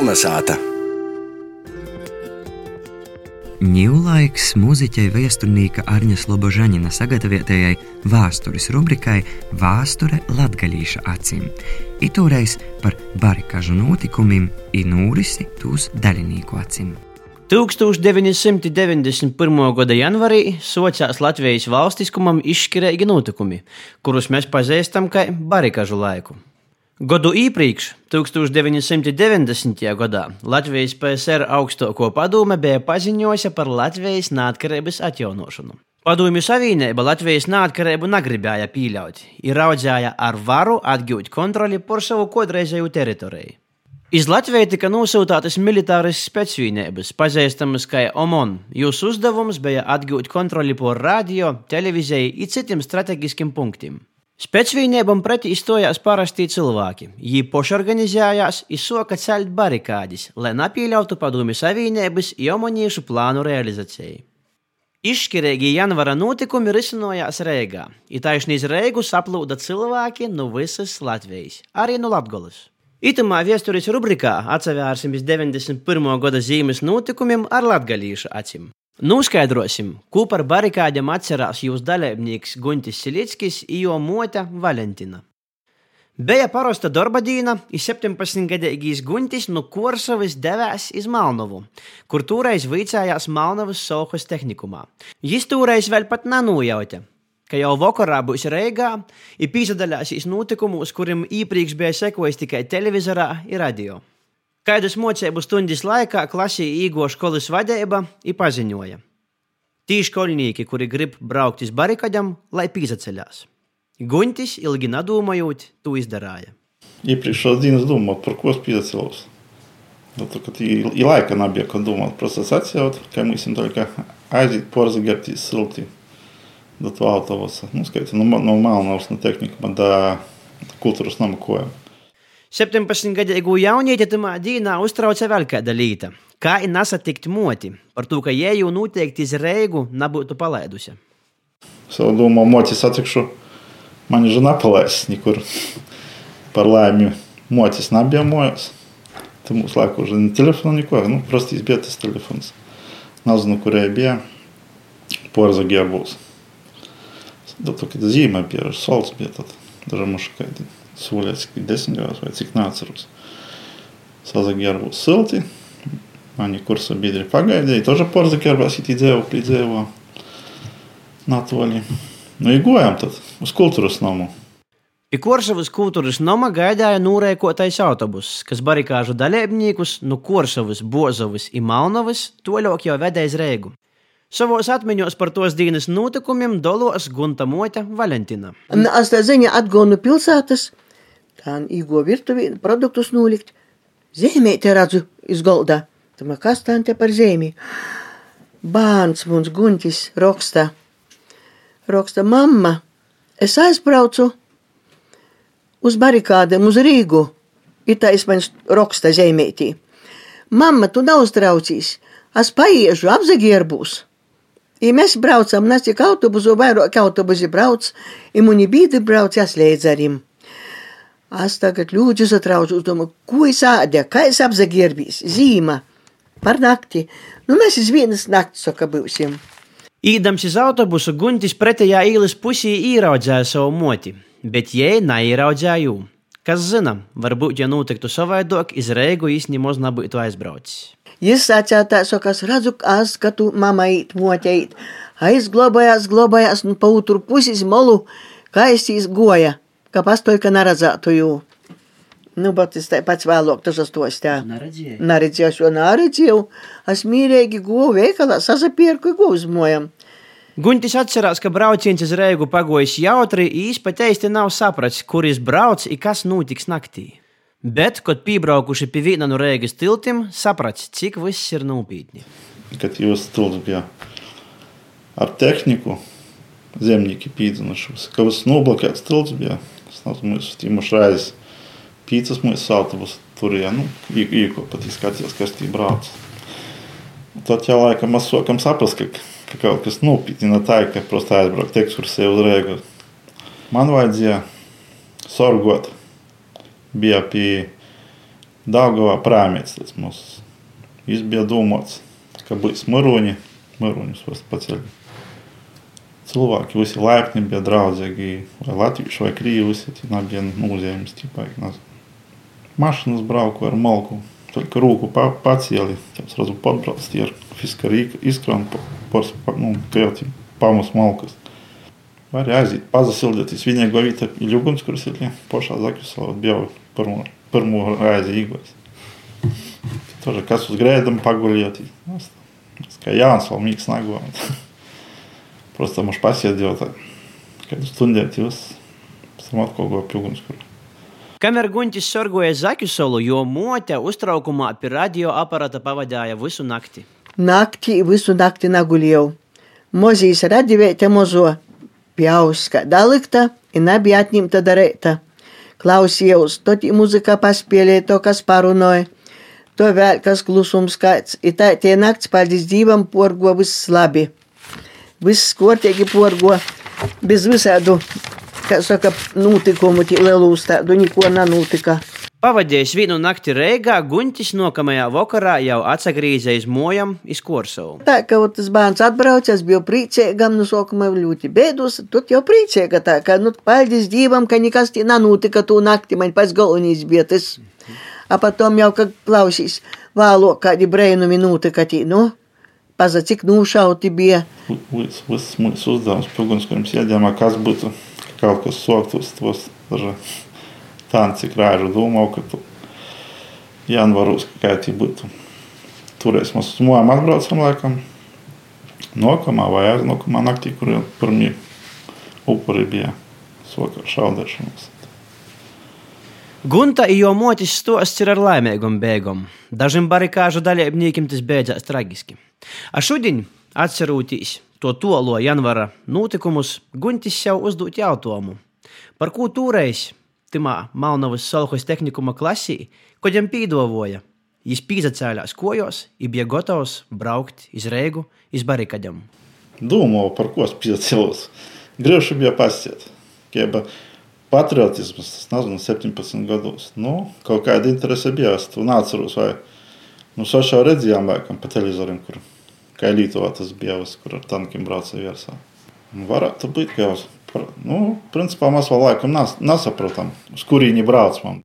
Kolnesāta! Ņūlaiks mūziķei viesturnīka Arņa Slobožaņina sagatavotajai vēstures rubrikai Vēsture latgaļīša acīm. Itūreiz par barikažu notikumiem Inūrisi tūs daļinīku acīm. 1991. gada janvārī sākās Latvijas valstiskumam izšķirīgi notikumi, kurus mēs pazīstam kā barikažu laiku. Gadu iepriekš, 1990. gadā, Latvijas PSR augstāko padome bija paziņojusi par Latvijas neatkarības atjaunošanu. Padomju Savienība Latvijas neatkarību negribēja pieļaut, ir raudzēja ar varu atgūt kontroli pār savu kodreizēju teritoriju. Iz Latviju tika nosūtītas militāras spēcvienības, pazīstamas kā OMON. Jūsu uzdevums bija atgūt kontroli pār radio, televīziju un citiem strateģiskiem punktiem. Spēcvīniebam pretī stojās parasti cilvēki. Viņi pašorganizējās un soka celt barikādes, lai nepieļautu padomju savienības jomoniešu plānu realizāciju. Izšķirīgi janvāra notikumi risinājās Rīgā. Taisnība Rīgu saplūda cilvēki no visas Latvijas, arī no Latvijas. Itamā vēstures rubrikā atsevērsim 91. gada zīmes notikumiem ar latgalīšu acīm. Noskaidrosim, ko par barikādiem atcerās jūsu dalībnieks Guntis Silickis jo mote Valentina. Bija parasta darba diena, un 17-gadīgais Guntis no Korsavas devās uz Malnovu, kur toreiz vicējās Malnovas Sohas tehnikumā. Viņš toreiz vēl pat nenojauta, ka jau vakarā būs Reigā, un pīsadalāsīs notikumos, kuriem iepriekš bija sekojis tikai televizorā un radio. Kādas mocību stundas laikā klasī īgo skolas vadība ir paziņoja. Tī skolnieki, kuri grib braukt uz barikadām, lai pīzaceļās. Guntis, ilgi nedomājot, to izdarīja. Iepriekšējās dienas domāt, par ko es pīzacēlos. Nu, tā kā ir laika nebija, kad domāt, просто atcelt, ka mēs esam tikai aiziet porzagartīs silti do to autobusa. Nu, skaita, no, no Malnavas, no tehnika, man da kultūras Septempäsningade igång jaunietit ima dīnā uztrauca vēl kāda līta. Kā ir nesatikt moti, par to, ka jei jau noteikti izreigu nebūtu palaidusi. Savu domu moti satikšu, mani žena palaids nekur. Par laimi motis nebijamojos. Tai mūsų laiko už ne telefoną, nieko, nu, prastai įsbėtas telefonas. Nazinu, kurie įbėjo, e pora zagėjo bus. Dėl to, kad zima apie, aš sols bėtat, dar muškai. Tai. kaidīt solīts, ka desmit gados vai cik neatceros. Sazagēru būs silti. Mani kursa biedri pagaidīja, тоже porzakārbās itī dzīvokļi dzīvo Natoli. Nu, iegojām tad uz kultūras namu. Pie Korsavas kultūras nama gaidīja nūrēkotais autobuss, kas barikāžu dalībniekus no Korsavas, Bozovas un Malnovas toļok jau vedēja Rēgu. Savos atmiņos par tos dienas notikumiem dolos Gunta Moķa Valentina. Es tā ziņā atgūnu pilsētas, tā īgo virtuvī produktus nolikt. Zīmē te redzu iz golda. Tamā kas tā te par zīmi? Bērns mums Guntis raksta. Raksta mamma, es aizbraucu uz barikādēm uz Rīgu. Ir tā man raksta zīmētī. Mamma, tu neuztraucīs, es paiešu apzagierbūs. I mēs braucam, nes tik autobusu, vairāk autobusi brauc, i muni bīdi brauc, es līdz ar viņiem. Es tagad ļoti satraucos, domāju, ko es ēdu, kā es apzaģērbīs, zīma par nakti. Nu, mēs iz vienas nakts saka būsim. Īdams uz autobusu, Guntis pretējā īles pusī ieraudzēja savu moti, bet jē, neieraudzēja jū. Kas zina, varbūt, ja notiktu savādāk, iz Reigu īstenībā nebūtu aizbraucis. Jis sacīja, ka es redzu, kas skatu mammai moteit. Aizglabājās, glabājās, un pa otru pusi molu, kā es izgoja ka pastoja, ka neredzētu jū. Nu, bet es pats vēlāk tas stos tā. Neredzēju. Neredzēju, jo neredzēju. Es mīrīgi guvu veikalā, sasapierku guvzmojam. Guntis atcerās, ka brauciens uz Reigu pagojis jautri, pat īsti nav sapratis, kur viņš brauc un kas notiks naktī. Bet, kad piebraukuši pie viena no Reigas tiltiem, sapratis, cik viss ir nopietni. Kad jūs tilts bija ar tehniku, zemnieki pīdzinušos, ka viss noblokēts tilts bija. Mēs tīmaši reizes pīcis mēs sātavas turienu, īko pat izskatījās karstī brāts. Tad jau laikam mēs sākam saprast, ka, ka kaut kas nopietni nav tā, ka prosti aizbraukt ekskursiju uz Rīgu. Man vajadzēja sorgot. Bija pie Daugavā prāmēts, tas mums bija domāts, ka būs Maroņi, Maroņus pats paceļ Cilvēki visi laipni bija draudzīgi, vai latvieši, vai krīvi, visi tie nebija nozīmes, tipā, nezinu. Mašinas brauku ar malku, только руку pa, pacēli, tad sразу подbrauc tie ar fiska rīka izkrām, pors, nu, kajot pamus malkas. Var aiziet, pazasildīties vienīgo vietu ir ļugums, kuras ir pošā Zakļuslavā, bija pirmo, pirmo reizi īgos. Тоже kas uz grēdam paguļiet. Kā Jānis vēl mīgs nagojot. Просто можешь посидеть, kādu stundēt jūs, esam atkal go pjugums, kur. Kamēr Guntis sorgoja Zakļusolu, jo mote uztraukumā pie radioaparāta pavadīja visu nakti. Naktī visu nakti nagulėjau. Mozijas radivēte mozo. Pjauska dalikta, ir nebija atņemta darēta. Klausījos, to tī muzika paspēlēja, to kas parunoja. To vēl kas klusums kāds. Ir tā tie nakts, paldies Dievam, porgo viss labi. Viss kortīgi porgo, bez visādu, kā saka, notikumu, tī lelūs tādu, neko nanūtika. Pavadījis vienu nakti Reigā, Guntis nākamajā vakarā jau atsagrīzējis mojam iz Korsovu. Tā kā tas bērns atbrauc, es biju priecīgam, nu sākumā ļoti bēdus, tad jau priecīga tā, ka, nu, paldies Dievam, ka nekas tī nanūtika tū nakti, man pats galvenīs bija tas. A potom jau, kad klausīs, vēlāk kādi brēnumi notika tī, nu, paza cik nūšauti bija. Viss, mūsu uzdevums, pjugums, kuriem sēdējām, kas būtu kaut kas soktos, tos daži tāds, cik rāžu domā, ka tu janvaros, kā tī būtu. Toreiz mēs uz mojām atbraucam laikam. Nokamā vai aiznākamā naktī, kur pirmie upuri bija soka šaudēšanas. Gunta i jo motis stosts ir ar laimīgam bēgam. Dažiem barikāžu dalībniekiem tas beidzās tragiski. A šodien, atcerūtīs to tolo janvara notikumus, Guntis jau uzdot jautājumu. Par ko toreiz Timā Malnavas Solhos tehnikuma klasī, ko viņam pīdavoja. Viņš pīzacēlās kojos, ir bija gatavs braukt iz Reigu, iz barikadam. Domāju, par ko es piecēlos. Griežu bija pastiet. Kieba patriotisms, tas nezinu, 17 gados. Nu, kaut kāda interese bija. Es to neatceros, vai nu, sošā redzējām laikam pa televizoriem, kur kā Lietuvā tas bija, kur ar tankiem brauca virsā. Varētu būt, ka jau, nu, principā mēs vēl laikam nes, nesaprotam, uz kurīni brauc man.